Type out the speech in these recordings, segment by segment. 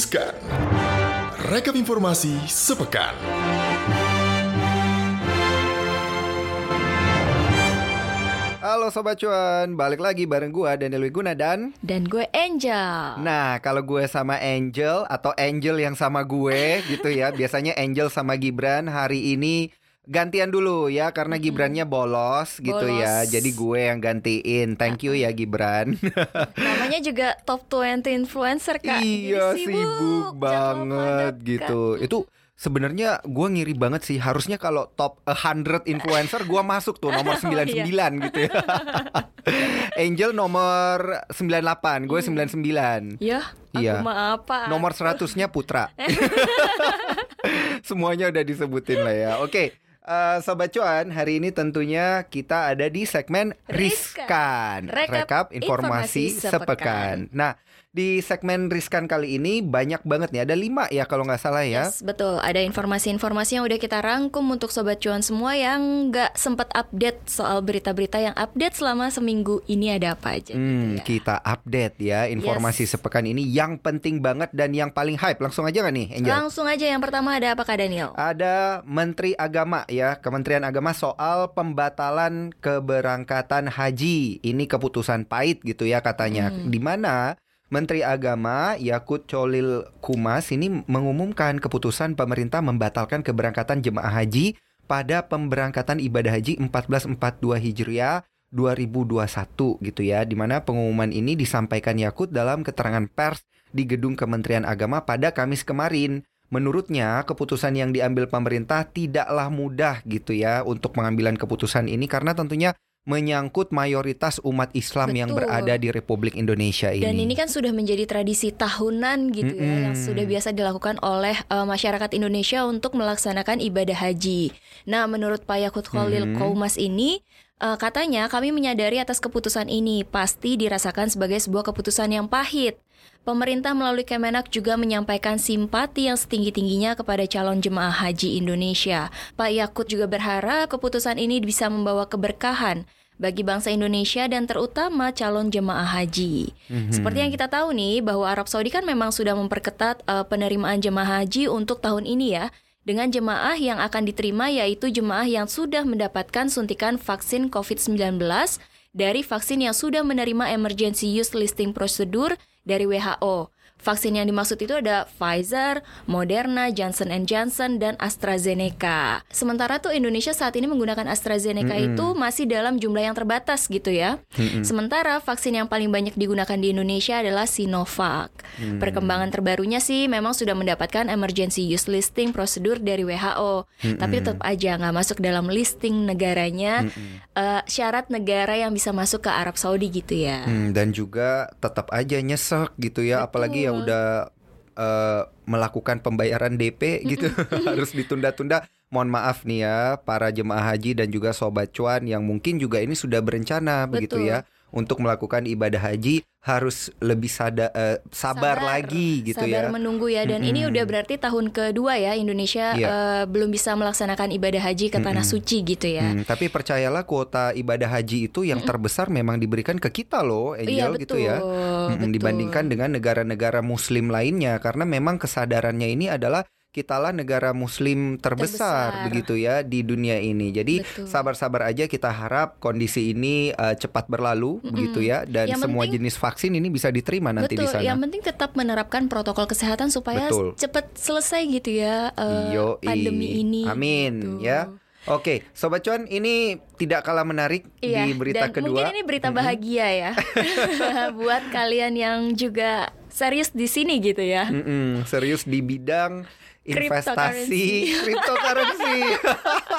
Riskan. Rekap informasi sepekan. Halo Sobat Cuan, balik lagi bareng gua Daniel Wiguna dan Dan gue Angel. Nah kalau gue sama Angel atau Angel yang sama gue gitu ya Biasanya Angel sama Gibran hari ini gantian dulu ya Karena Gibrannya bolos gitu ya Bolos. Jadi gue yang gantiin Thank you ya Gibran Namanya juga top 20 influencer kak. Iya Jadi sibuk, jangan banget gitu Itu sebenarnya gue ngiri banget sih Harusnya kalau top 100 influencer gue masuk tuh nomor 99 Oh, iya. gitu ya Angel nomor 98, gue 99 Ya, aku Iya. mah apa? Nomor 100-nya Putra. Semuanya udah disebutin lah ya. Oke, eh, Sobat Cuan, hari ini tentunya kita ada di segmen Riskan. Riskan. Rekap informasi, informasi sepekan. Nah, di segmen Riskan kali ini banyak banget nih. Ada lima ya kalau nggak salah ya. Yes, betul. Ada informasi-informasi yang udah kita rangkum untuk sobat cuan semua yang nggak sempat update soal berita-berita yang update selama seminggu ini ada apa aja. Hmm, gitu ya. kita update ya informasi Yes. sepekan ini yang penting banget dan yang paling hype. Langsung aja nggak nih, Angel? Langsung aja yang pertama ada apa kak Daniel? Ada Menteri Agama ya, Kementerian Agama soal pembatalan keberangkatan haji. Ini keputusan pahit gitu ya katanya. Hmm. Di mana Menteri Agama Yakut Cholil Kumas ini mengumumkan keputusan pemerintah membatalkan keberangkatan jemaah haji pada pemberangkatan ibadah haji 1442 Hijriah 2021 gitu ya. Di mana pengumuman ini disampaikan Yakut dalam keterangan pers di gedung Kementerian Agama pada Kamis kemarin. Menurutnya, keputusan yang diambil pemerintah tidaklah mudah gitu ya untuk pengambilan keputusan ini karena tentunya menyangkut mayoritas umat Islam yang Betul. berada di Republik Indonesia ini. Dan ini kan sudah menjadi tradisi tahunan gitu ya Mm-mm. yang sudah biasa dilakukan oleh eh, masyarakat Indonesia untuk melaksanakan ibadah haji. Nah, menurut Pak Yakut Khalil Mhm. Kaumas ini eh, katanya kami menyadari atas keputusan ini pasti dirasakan sebagai sebuah keputusan yang pahit. Pemerintah melalui Kemenak juga menyampaikan simpati yang setinggi-tingginya kepada calon jemaah haji Indonesia. Pak Yakut juga berharap keputusan ini bisa membawa keberkahan bagi bangsa Indonesia dan terutama calon jemaah haji. Mhm. Seperti yang kita tahu nih bahwa Arab Saudi kan memang sudah memperketat eh, penerimaan jemaah haji untuk tahun ini ya. Dengan jemaah yang akan diterima yaitu jemaah yang sudah mendapatkan suntikan vaksin COVID-19 dari vaksin yang sudah menerima emergency use listing prosedur dari WHO. Vaksin yang dimaksud itu ada Pfizer, Moderna, Johnson Johnson, dan AstraZeneca. Sementara tuh Indonesia saat ini menggunakan AstraZeneca Mm-mm. itu masih dalam jumlah yang terbatas gitu ya. Mm-mm. Sementara vaksin yang paling banyak digunakan di Indonesia adalah Sinovac. Hmm. Perkembangan terbarunya sih memang sudah mendapatkan emergency use listing prosedur dari WHO, tapi tetap aja nggak masuk dalam listing negaranya eh, syarat negara yang bisa masuk ke Arab Saudi gitu ya. Hmm, dan juga tetap aja nyesek gitu ya, apalagi yang udah eh, melakukan pembayaran DP gitu harus ditunda-tunda. Mohon maaf nih ya para jemaah haji dan juga sobat cuan yang mungkin juga ini sudah berencana begitu Betul. ya untuk melakukan ibadah haji harus lebih sada, eh, sabar, lagi gitu Sabar ya. menunggu ya dan ini Mm-mm. udah berarti tahun kedua ya Indonesia Iya. eh, belum bisa melaksanakan ibadah haji ke tanah Mm-mm. suci gitu ya. Hmm, tapi percayalah kuota ibadah haji itu yang terbesar memang diberikan ke kita loh, Angel iya gitu ya. Mm-mm, betul. dibandingkan dengan negara-negara muslim lainnya karena memang kesadarannya ini adalah kitalah negara muslim terbesar, Terbesar. begitu ya di dunia ini. Jadi sabar-sabar aja kita harap kondisi ini uh, cepat berlalu begitu ya dan Yang semua penting- jenis vaksin ini bisa diterima nanti Betul, di sana. yang penting tetap menerapkan protokol kesehatan supaya Betul. cepat selesai gitu ya Yoi. pandemi ini. Amin gitu. ya. Oke, sobat cuan ini tidak kalah menarik Iya, di berita dan kedua. mungkin ini berita bahagia ya buat kalian yang juga serius di sini gitu ya. Serius di bidang investasi Cryptocurrency.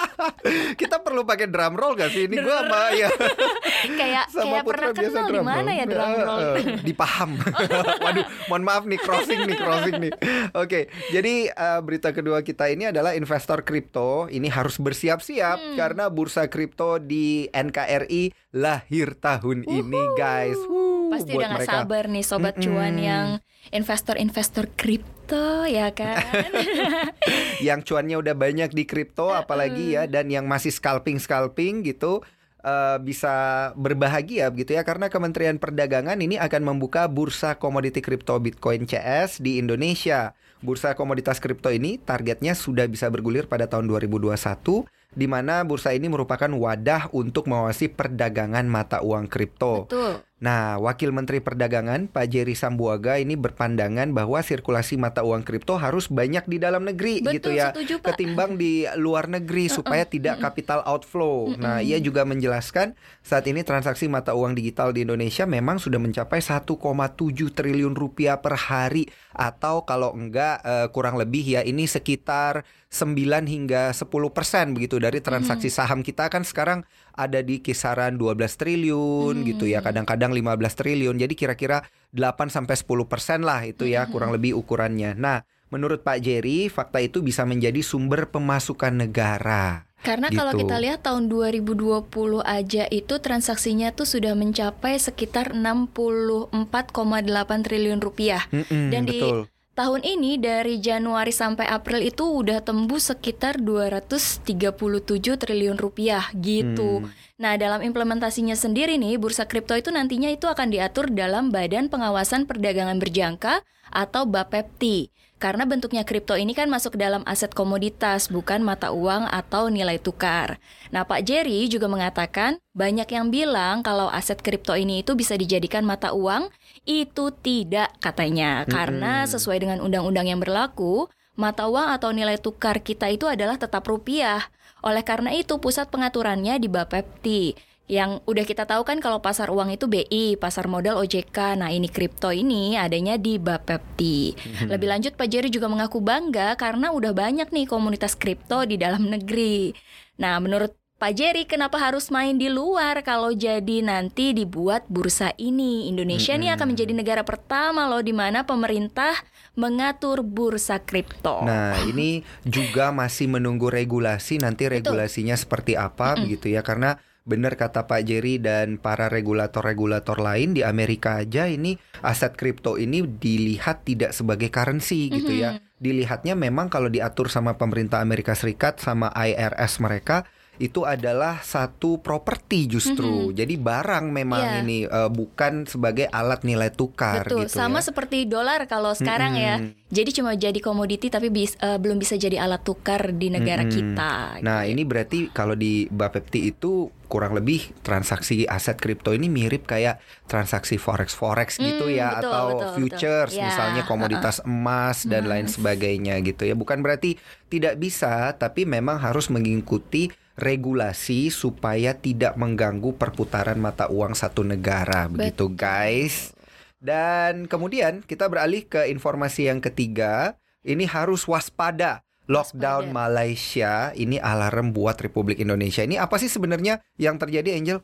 Kita perlu pakai drum roll gak sih? Ini gue sama ya kayak sama kayak Putra pernah biasa kenal drum roll. ya drum roll. eh, di paham. Waduh, mohon maaf nih crossing nih crossing nih. Oke, jadi eh, berita kedua kita ini adalah investor kripto ini harus bersiap-siap Hmm. karena bursa kripto di NKRI lahir tahun ini guys. Wuh, Pasti buat udah gak mereka. sabar nih sobat cuan Mm-mm. yang investor-investor kripto ya kan. yang cuannya udah banyak di kripto apalagi ya dan yang masih scalping scalping gitu uh, bisa berbahagia begitu ya karena Kementerian Perdagangan ini akan membuka bursa komoditi kripto Bitcoin CS di Indonesia. Bursa komoditas kripto ini targetnya sudah bisa bergulir pada tahun 2021 di mana bursa ini merupakan wadah untuk mengawasi perdagangan mata uang kripto. Betul. Nah, Wakil Menteri Perdagangan Pak Jerry Sambuaga ini berpandangan bahwa sirkulasi mata uang kripto harus banyak di dalam negeri Betul, gitu ya, setuju, Pak. ketimbang di luar negeri supaya tidak capital outflow. Nah, ia juga menjelaskan saat ini transaksi mata uang digital di Indonesia memang sudah mencapai 1,7 triliun rupiah per hari atau kalau enggak eh, kurang lebih ya ini sekitar 9 hingga 10 persen begitu dari transaksi saham kita kan sekarang ada di kisaran 12 triliun gitu ya kadang-kadang 15 triliun jadi kira-kira 8 sampai 10 persen lah itu ya kurang lebih ukurannya nah menurut Pak Jerry fakta itu bisa menjadi sumber pemasukan negara Karena kalau Gitu. kita lihat tahun 2020 aja itu transaksinya tuh sudah mencapai sekitar 64,8 triliun rupiah. Mm-mm, Dan di betul. Tahun ini dari Januari sampai April itu udah tembus sekitar 237 triliun rupiah gitu. Hmm. Nah, dalam implementasinya sendiri nih, bursa kripto itu nantinya itu akan diatur dalam Badan Pengawasan Perdagangan Berjangka atau BAPEPTI. Karena bentuknya kripto ini kan masuk dalam aset komoditas, bukan mata uang atau nilai tukar. Nah, Pak Jerry juga mengatakan banyak yang bilang kalau aset kripto ini itu bisa dijadikan mata uang, itu tidak katanya. Karena sesuai dengan undang-undang yang berlaku, mata uang atau nilai tukar kita itu adalah tetap rupiah. Oleh karena itu, pusat pengaturannya di Bapepti. Yang udah kita tahu kan kalau pasar uang itu BI, pasar modal OJK. Nah, ini kripto ini adanya di Bapepti. Lebih lanjut Pak Jerry juga mengaku bangga karena udah banyak nih komunitas kripto di dalam negeri. Nah, menurut Pak Jerry, kenapa harus main di luar kalau jadi nanti dibuat bursa ini? Indonesia nih akan menjadi negara pertama loh di mana pemerintah mengatur bursa kripto. Nah, ini juga masih menunggu regulasi nanti regulasinya seperti apa begitu ya karena benar kata Pak Jerry dan para regulator-regulator lain di Amerika aja ini aset kripto ini dilihat tidak sebagai currency gitu ya. Dilihatnya memang kalau diatur sama pemerintah Amerika Serikat sama IRS mereka itu adalah satu properti justru. Jadi barang memang Iya. ini eh, bukan sebagai alat nilai tukar Betul, gitu sama ya. seperti dolar kalau sekarang ya. Jadi cuma jadi komoditi tapi bis- eh, belum bisa jadi alat tukar di negara Mm-mm. kita. Nah, ini berarti kalau di Bapepti itu kurang lebih transaksi aset kripto ini mirip kayak transaksi forex forex gitu Hmm, ya betul, atau betul, betul. futures Ya, misalnya komoditas emas dan lain sebagainya gitu ya. Bukan berarti tidak bisa, tapi memang harus mengikuti regulasi supaya tidak mengganggu perputaran mata uang satu negara begitu guys. Dan kemudian kita beralih ke informasi yang ketiga. Ini harus waspada. Lockdown Waspada. Malaysia ini alarm buat Republik Indonesia. Ini apa sih sebenarnya yang terjadi Angel?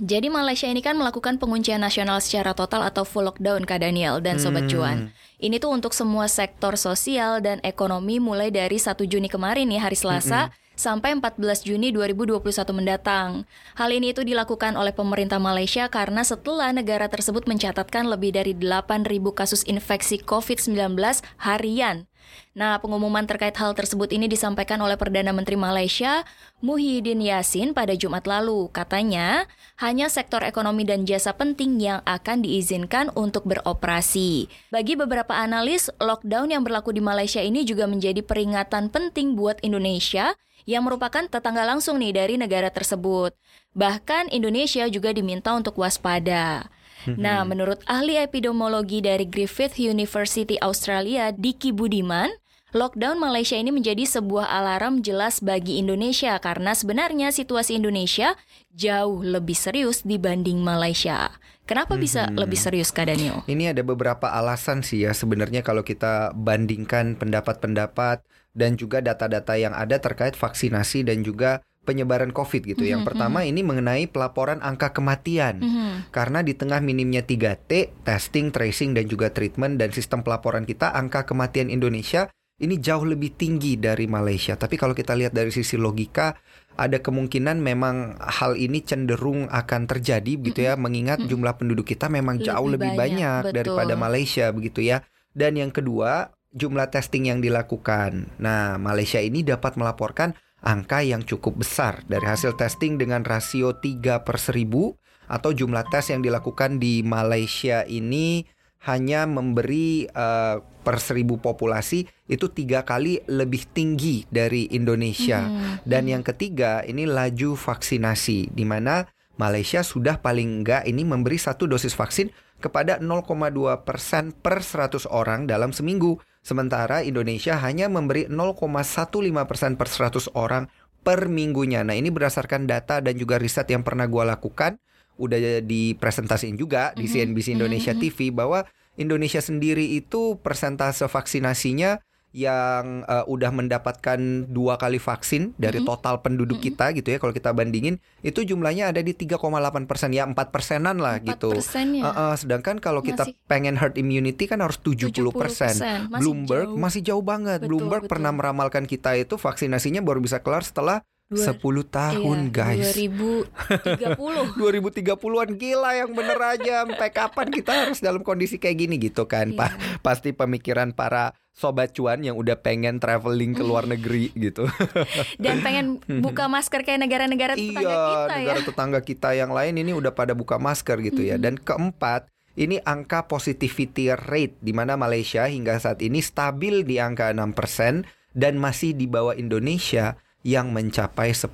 Jadi Malaysia ini kan melakukan penguncian nasional secara total atau full lockdown Kak Daniel dan Sobat Hmm. Cuan. Ini tuh untuk semua sektor sosial dan ekonomi mulai dari 1 Juni kemarin nih hari Selasa sampai 14 Juni 2021 mendatang. Hal ini itu dilakukan oleh pemerintah Malaysia karena setelah negara tersebut mencatatkan lebih dari 8.000 kasus infeksi COVID-19 harian. Nah, pengumuman terkait hal tersebut ini disampaikan oleh Perdana Menteri Malaysia, Muhyiddin Yassin pada Jumat lalu. Katanya, hanya sektor ekonomi dan jasa penting yang akan diizinkan untuk beroperasi. Bagi beberapa analis, lockdown yang berlaku di Malaysia ini juga menjadi peringatan penting buat Indonesia yang merupakan tetangga langsung nih dari negara tersebut. Bahkan Indonesia juga diminta untuk waspada. Nah, menurut ahli epidemiologi dari Griffith University Australia, Diki Budiman, lockdown Malaysia ini menjadi sebuah alarm jelas bagi Indonesia karena sebenarnya situasi Indonesia jauh lebih serius dibanding Malaysia. Kenapa bisa lebih serius, Kak Daniel? Ini ada beberapa alasan sih ya sebenarnya kalau kita bandingkan pendapat-pendapat dan juga data-data yang ada terkait vaksinasi dan juga penyebaran COVID gitu. Yang pertama ini mengenai pelaporan angka kematian. Mhm. Karena di tengah minimnya 3T, testing, tracing dan juga treatment dan sistem pelaporan kita, angka kematian Indonesia ini jauh lebih tinggi dari Malaysia. Tapi kalau kita lihat dari sisi logika, ada kemungkinan memang hal ini cenderung akan terjadi begitu ya, mengingat jumlah penduduk kita memang jauh Lebih lebih banyak, banyak, daripada betul. Malaysia begitu ya. Dan yang kedua, jumlah testing yang dilakukan. Nah, Malaysia ini dapat melaporkan angka yang cukup besar dari hasil testing dengan rasio 3 per 1000 atau jumlah tes yang dilakukan di Malaysia ini hanya memberi uh, per seribu populasi itu tiga kali lebih tinggi dari Indonesia. Hmm. Dan yang ketiga ini laju vaksinasi di mana Malaysia sudah paling enggak ini memberi satu dosis vaksin kepada 0,2 persen per 100 orang dalam seminggu. Sementara Indonesia hanya memberi 0,15 persen per 100 orang per minggunya. Nah ini berdasarkan data dan juga riset yang pernah gue lakukan udah dipresentasiin juga di CNBC mhm. Indonesia mhm. TV bahwa Indonesia sendiri itu persentase vaksinasinya yang uh, udah mendapatkan dua kali vaksin dari mm-hmm. total penduduk mm-hmm. kita gitu ya kalau kita bandingin itu jumlahnya ada di 3,8 persen ya empat persenan lah 4 gitu. Ya? Uh, uh, sedangkan kalau kita pengen herd immunity kan harus 70 persen. Bloomberg jauh. masih jauh banget. Betul, Bloomberg betul. pernah meramalkan kita itu vaksinasinya baru bisa kelar setelah Dua, 10 tahun iya, guys. 2030 2030an gila yang bener aja. Sampai kapan kita harus dalam kondisi kayak gini gitu kan? Iya. pa Pasti pemikiran para sobat cuan yang udah pengen traveling ke luar negeri gitu. Dan pengen buka masker kayak negara-negara tetangga iya, kita ya. negara tetangga kita yang lain ini udah pada buka masker gitu ya. Dan keempat ini angka positivity rate di mana Malaysia hingga saat ini stabil di angka 6% dan masih di bawah Indonesia yang mencapai 10%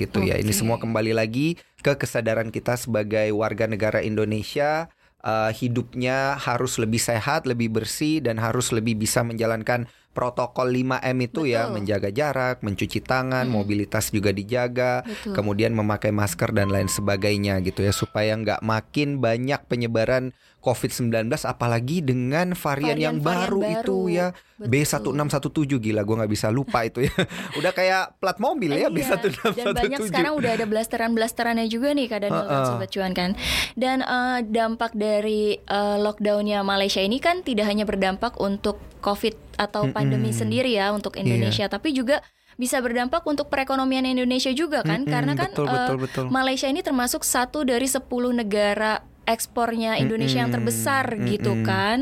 gitu okay. ya. Ini semua kembali lagi ke kesadaran kita sebagai warga negara Indonesia uh, hidupnya harus lebih sehat, lebih bersih dan harus lebih bisa menjalankan protokol 5M itu ya, Betul. ya, menjaga jarak, mencuci tangan, hmm. mobilitas juga dijaga, Betul. kemudian memakai masker dan lain sebagainya gitu ya supaya nggak makin banyak penyebaran COVID-19 apalagi dengan varian, varian yang varian baru, baru itu ya B1617 gila gue nggak bisa lupa itu ya udah kayak plat mobil ya iya. B1617 dan banyak sekarang udah ada blasteran-blasterannya juga nih kadang uh, uh. sobat cuan kan dan uh, dampak dari uh, lockdownnya Malaysia ini kan tidak hanya berdampak untuk COVID atau pandemi mm -hmm. sendiri ya untuk iya. Indonesia yeah. tapi juga bisa berdampak untuk perekonomian Indonesia juga kan mm -hmm, karena kan betul, uh, betul, betul. Malaysia ini termasuk satu dari 10 negara ekspornya Indonesia mm -hmm. yang terbesar mm -hmm. gitu kan.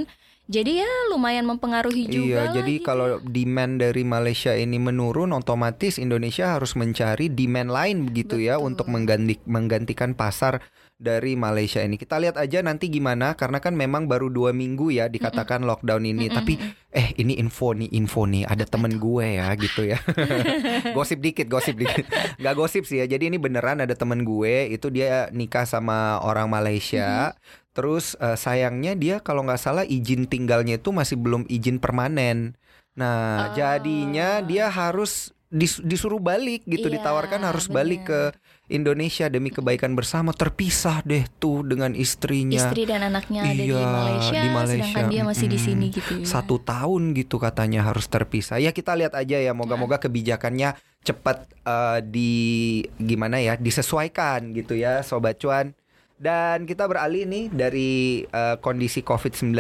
Jadi ya lumayan mempengaruhi juga. Iya, jadi gitu. kalau demand dari Malaysia ini menurun, otomatis Indonesia harus mencari demand lain begitu ya Betul. ya untuk mengganti, menggantikan pasar dari Malaysia ini. Kita lihat aja nanti gimana, karena kan memang baru dua minggu ya dikatakan mm -mm. lockdown ini. Mm -mm. Tapi eh ini info nih, info nih, ada temen gue ya gitu ya. gosip dikit, gosip dikit. Gak gosip sih ya. Jadi ini beneran ada temen gue, itu dia nikah sama orang Malaysia. Mm -hmm Terus uh, sayangnya dia kalau nggak salah izin tinggalnya itu masih belum izin permanen. Nah, oh. jadinya dia harus dis disuruh balik gitu, iya, ditawarkan harus bener. balik ke Indonesia demi kebaikan bersama terpisah deh tuh dengan istrinya. Istri dan anaknya iya, ada di iya, Malaysia, di Malaysia, sedangkan dia masih hmm, di sini gitu ya. Satu tahun gitu katanya harus terpisah. Ya kita lihat aja ya, moga-moga kebijakannya cepat uh, di gimana ya, disesuaikan gitu ya, sobat cuan. Dan kita beralih nih dari uh, kondisi COVID-19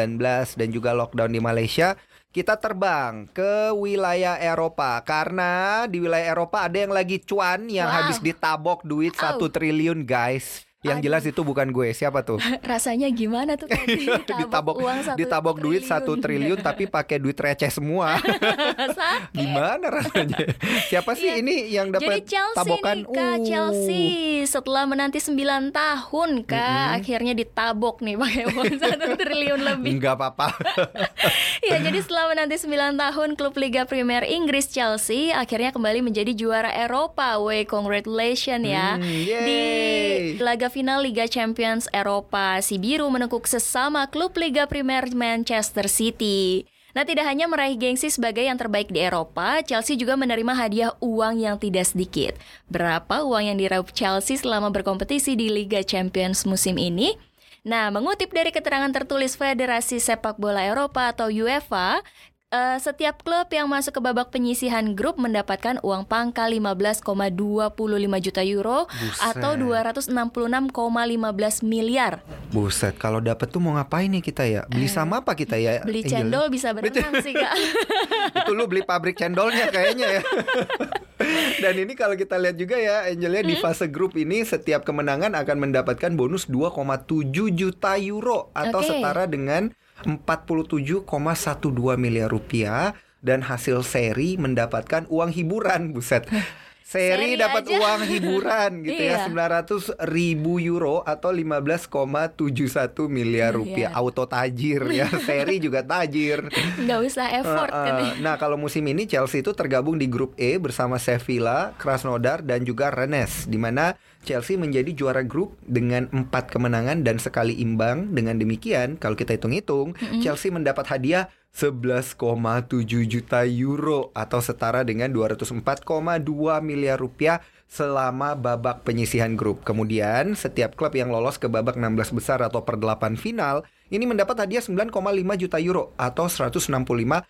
dan juga lockdown di Malaysia kita terbang ke wilayah Eropa karena di wilayah Eropa ada yang lagi cuan yang wow. habis ditabok duit satu triliun guys. Yang Aduh. jelas itu bukan gue. Siapa tuh? Rasanya gimana tuh tadi ditabok, ditabok uang satu ditabok triliun. duit satu triliun tapi pakai duit receh semua. gimana rasanya? Siapa sih ya, ini yang dapat tabokan? Nih, Kak, uh. Chelsea setelah menanti 9 tahun Kak mm -hmm. akhirnya ditabok nih pakai uang satu triliun lebih. Enggak apa-apa. ya, jadi setelah menanti 9 tahun klub Liga Premier Inggris Chelsea akhirnya kembali menjadi juara Eropa. Way congratulations ya. Mm, Di laga final Liga Champions Eropa, si biru menekuk sesama klub Liga Primer Manchester City. Nah, tidak hanya meraih gengsi sebagai yang terbaik di Eropa, Chelsea juga menerima hadiah uang yang tidak sedikit. Berapa uang yang diraup Chelsea selama berkompetisi di Liga Champions musim ini? Nah, mengutip dari keterangan tertulis Federasi Sepak Bola Eropa atau UEFA, Uh, setiap klub yang masuk ke babak penyisihan grup mendapatkan uang pangkal 15,25 juta euro Buset. atau 266,15 miliar. Buset, kalau dapat tuh mau ngapain nih kita ya? Beli uh, sama apa kita ya? Beli Angel? cendol bisa berenang sih kak. Itu lu beli pabrik cendolnya kayaknya ya. Dan ini kalau kita lihat juga ya Angelnya hmm? di fase grup ini setiap kemenangan akan mendapatkan bonus 2,7 juta euro atau okay. setara dengan 47,12 miliar rupiah dan hasil seri mendapatkan uang hiburan, buset. Seri, Seri dapat uang hiburan gitu ya Iya. 900 ribu euro atau 15,71 miliar rupiah Miliar. auto tajir ya seri juga tajir nggak usah effort Uh, kan uh, ya. Nah kalau musim ini Chelsea itu tergabung di grup E bersama Sevilla, Krasnodar dan juga Rennes di mana Chelsea menjadi juara grup dengan empat kemenangan dan sekali imbang. Dengan demikian kalau kita hitung-hitung Chelsea mendapat hadiah 11,7 juta euro atau setara dengan 204,2 miliar rupiah selama babak penyisihan grup. Kemudian setiap klub yang lolos ke babak 16 besar atau per 8 final ini mendapat hadiah 9,5 juta euro atau 165,8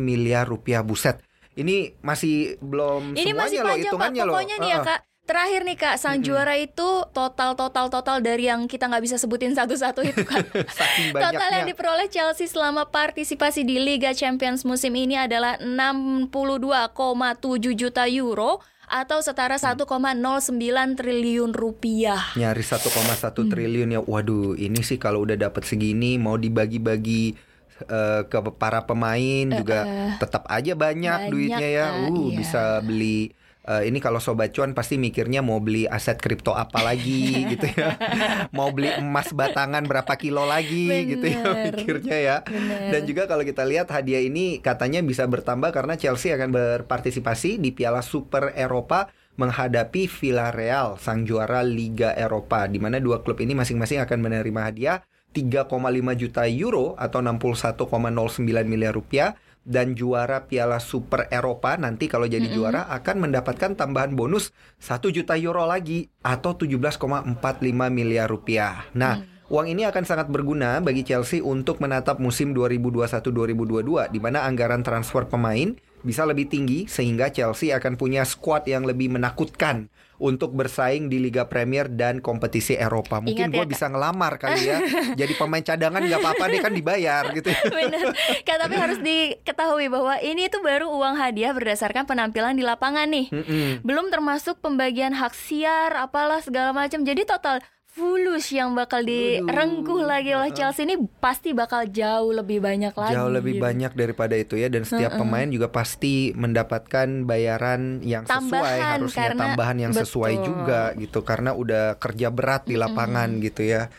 miliar rupiah buset. Ini masih belum Ini semuanya masih loh panjang Pak. hitungannya loh. Pokoknya nih ya. Kak. Terakhir nih Kak, sang juara itu total total total dari yang kita nggak bisa sebutin satu-satu itu kan. Total yang diperoleh Chelsea selama partisipasi di Liga Champions musim ini adalah 62,7 juta euro atau setara Hmm. 1,09 triliun rupiah. Nyaris 1,1 Hmm. triliun ya. Waduh, ini sih kalau udah dapat segini mau dibagi-bagi eh, ke para pemain juga tetap aja banyak, banyak, duitnya ya. Uh, iya. bisa beli eh, ini kalau sobat cuan pasti mikirnya mau beli aset kripto apa lagi gitu ya. Mau beli emas batangan berapa kilo lagi gitu ya Bener. mikirnya ya. Bener. Dan juga kalau kita lihat hadiah ini katanya bisa bertambah karena Chelsea akan berpartisipasi di Piala Super Eropa menghadapi Villarreal sang juara Liga Eropa di mana dua klub ini masing-masing akan menerima hadiah 3,5 juta euro atau 61,09 miliar rupiah dan juara Piala Super Eropa nanti kalau jadi juara akan mendapatkan tambahan bonus 1 juta euro lagi atau 17,45 miliar rupiah. Nah, Uang ini akan sangat berguna bagi Chelsea untuk menatap musim 2021-2022 di mana anggaran transfer pemain bisa lebih tinggi sehingga Chelsea akan punya skuad yang lebih menakutkan untuk bersaing di Liga Premier dan kompetisi Eropa. Mungkin gue ya, Kak. bisa ngelamar kali ya. Jadi pemain cadangan nggak apa-apa deh kan dibayar gitu. ya. Bener. Kak, tapi harus diketahui bahwa ini itu baru uang hadiah berdasarkan penampilan di lapangan nih. Mm-mm. Belum termasuk pembagian hak siar, apalah segala macam. Jadi total fulus yang bakal direngkuh lagi oleh Chelsea ini pasti bakal jauh lebih banyak lagi. Jauh lebih gitu. banyak daripada itu ya dan setiap pemain juga pasti mendapatkan bayaran yang sesuai Tambahan, harusnya karena- tambahan yang sesuai betul. juga gitu karena udah kerja berat di lapangan gitu ya.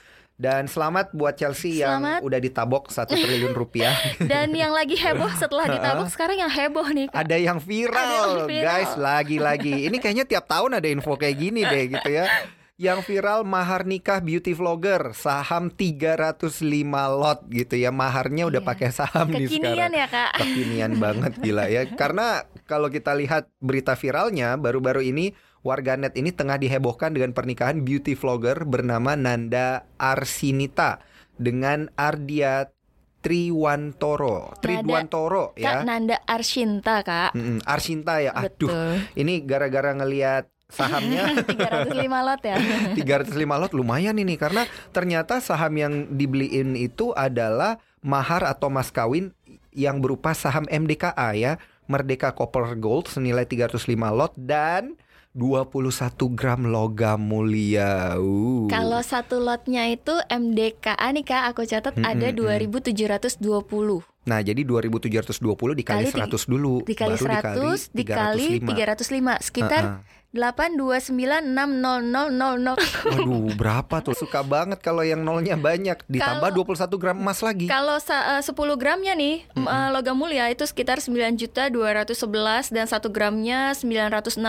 Dan selamat buat Chelsea Selamat. yang udah ditabok satu triliun rupiah. Dan yang lagi heboh setelah ditabok sekarang yang heboh nih. Kak. ada yang viral, Ada yang viral. guys lagi-lagi. Ini kayaknya tiap tahun ada info kayak gini deh gitu ya. Yang viral mahar nikah beauty vlogger saham 305 lot gitu ya. Maharnya udah Iya. pakai saham nih sekarang. Kekinian ya kak. kekinian banget gila ya. Karena kalau kita lihat berita viralnya baru-baru ini warganet ini tengah dihebohkan dengan pernikahan beauty vlogger bernama Nanda Arsinita dengan Ardia Triwantoro. Triwantoro Kak ya. Nanda Arshinta kak. Mm-mm, Arsinta ya. Aduh. Betul. Ini gara-gara ngelihat sahamnya 305 lot ya. 305 lot lumayan ini karena ternyata saham yang dibeliin itu adalah mahar atau mas kawin yang berupa saham MDKA ya, Merdeka Copper Gold senilai 305 lot dan 21 gram logam mulia. Uh. Kalau satu lotnya itu MDKA nih kak, aku catat Mm, ada mm, mm. 2720 Nah, jadi 2720 dikali Kali ti- 100 dulu, dikali baru 100 dikali 305 sekitar Heeh. 829600000. Waduh, berapa tuh? Suka banget kalau yang nolnya banyak ditambah 21 gram emas lagi. Kalau eh, 10 gramnya nih eh, logam mulia itu sekitar 9 juta 211 dan 1 gramnya 968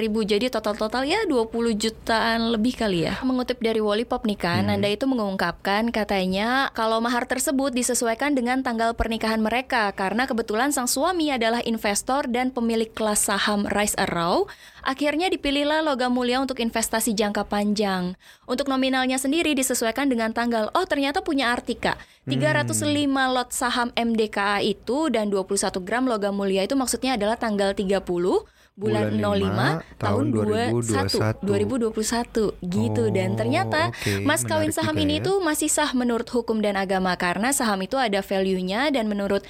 ribu jadi total-total ya 20 jutaan lebih kali ya. Mengutip dari Wallipop nih kan, Anda itu mengungkapkan katanya kalau mahar tersebut disesuaikan dengan tanggal pernikahan mereka karena kebetulan sang suami adalah investor dan pemilik kelas saham Rise Arrow. Akhirnya dipilihlah logam mulia untuk investasi jangka panjang. Untuk nominalnya sendiri disesuaikan dengan tanggal. Oh, ternyata punya arti, Kak. 305 lot saham MDKA itu dan 21 gram logam mulia itu maksudnya adalah tanggal 30 bulan, Bulan 05 5, tahun tahun 2021 2021 gitu dan Oh, ternyata oke. mas kawin Menarik saham ini ya. tuh masih sah menurut hukum dan agama karena saham itu ada value-nya dan menurut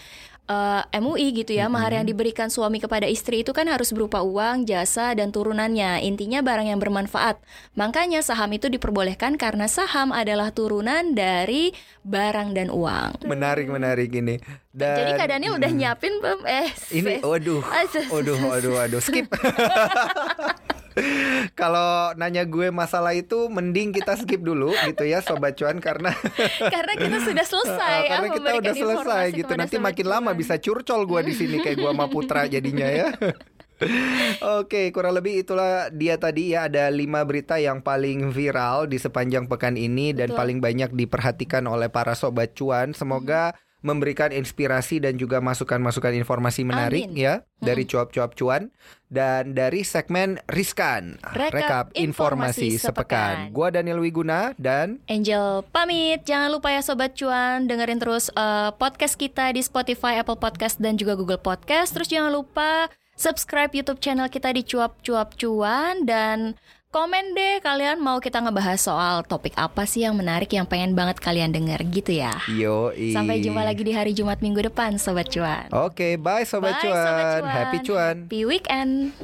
uh, MUI gitu ya, mahar yang diberikan suami kepada istri itu kan harus berupa uang, jasa, dan turunannya. Intinya barang yang bermanfaat. Makanya saham itu diperbolehkan karena saham adalah turunan dari barang dan uang. Menarik menarik ini. Dan Jadi keadaannya udah nyiapin belum? Eh, ini waduh, waduh, waduh, waduh, skip. Kalau nanya gue masalah itu mending kita skip dulu gitu ya sobat cuan karena karena kita sudah selesai ya karena kita udah selesai gitu. Nanti makin lama Cuan. bisa curcol gua di sini kayak gua sama Putra jadinya ya. Oke, kurang lebih itulah dia tadi ya ada lima berita yang paling viral di sepanjang pekan ini dan Betul. paling banyak diperhatikan oleh para sobat cuan. Semoga memberikan inspirasi dan juga masukan-masukan informasi menarik Amin. ya dari cuap-cuap cuan dan dari segmen Riskan Rekap Informasi Sepekan. Gua Daniel Wiguna dan Angel pamit. Jangan lupa ya Sobat Cuan dengerin terus eh, podcast kita di Spotify, Apple Podcast dan juga Google Podcast. Terus jangan lupa subscribe YouTube channel kita di Cuap Cuap Cuan dan komen deh kalian mau kita ngebahas soal topik apa sih yang menarik yang pengen banget kalian denger gitu ya. Yo Sampai jumpa lagi di hari Jumat minggu depan Sobat Cuan. Oke, bye sobat Bye, cuan. Sobat Cuan. Happy cuan. Happy weekend.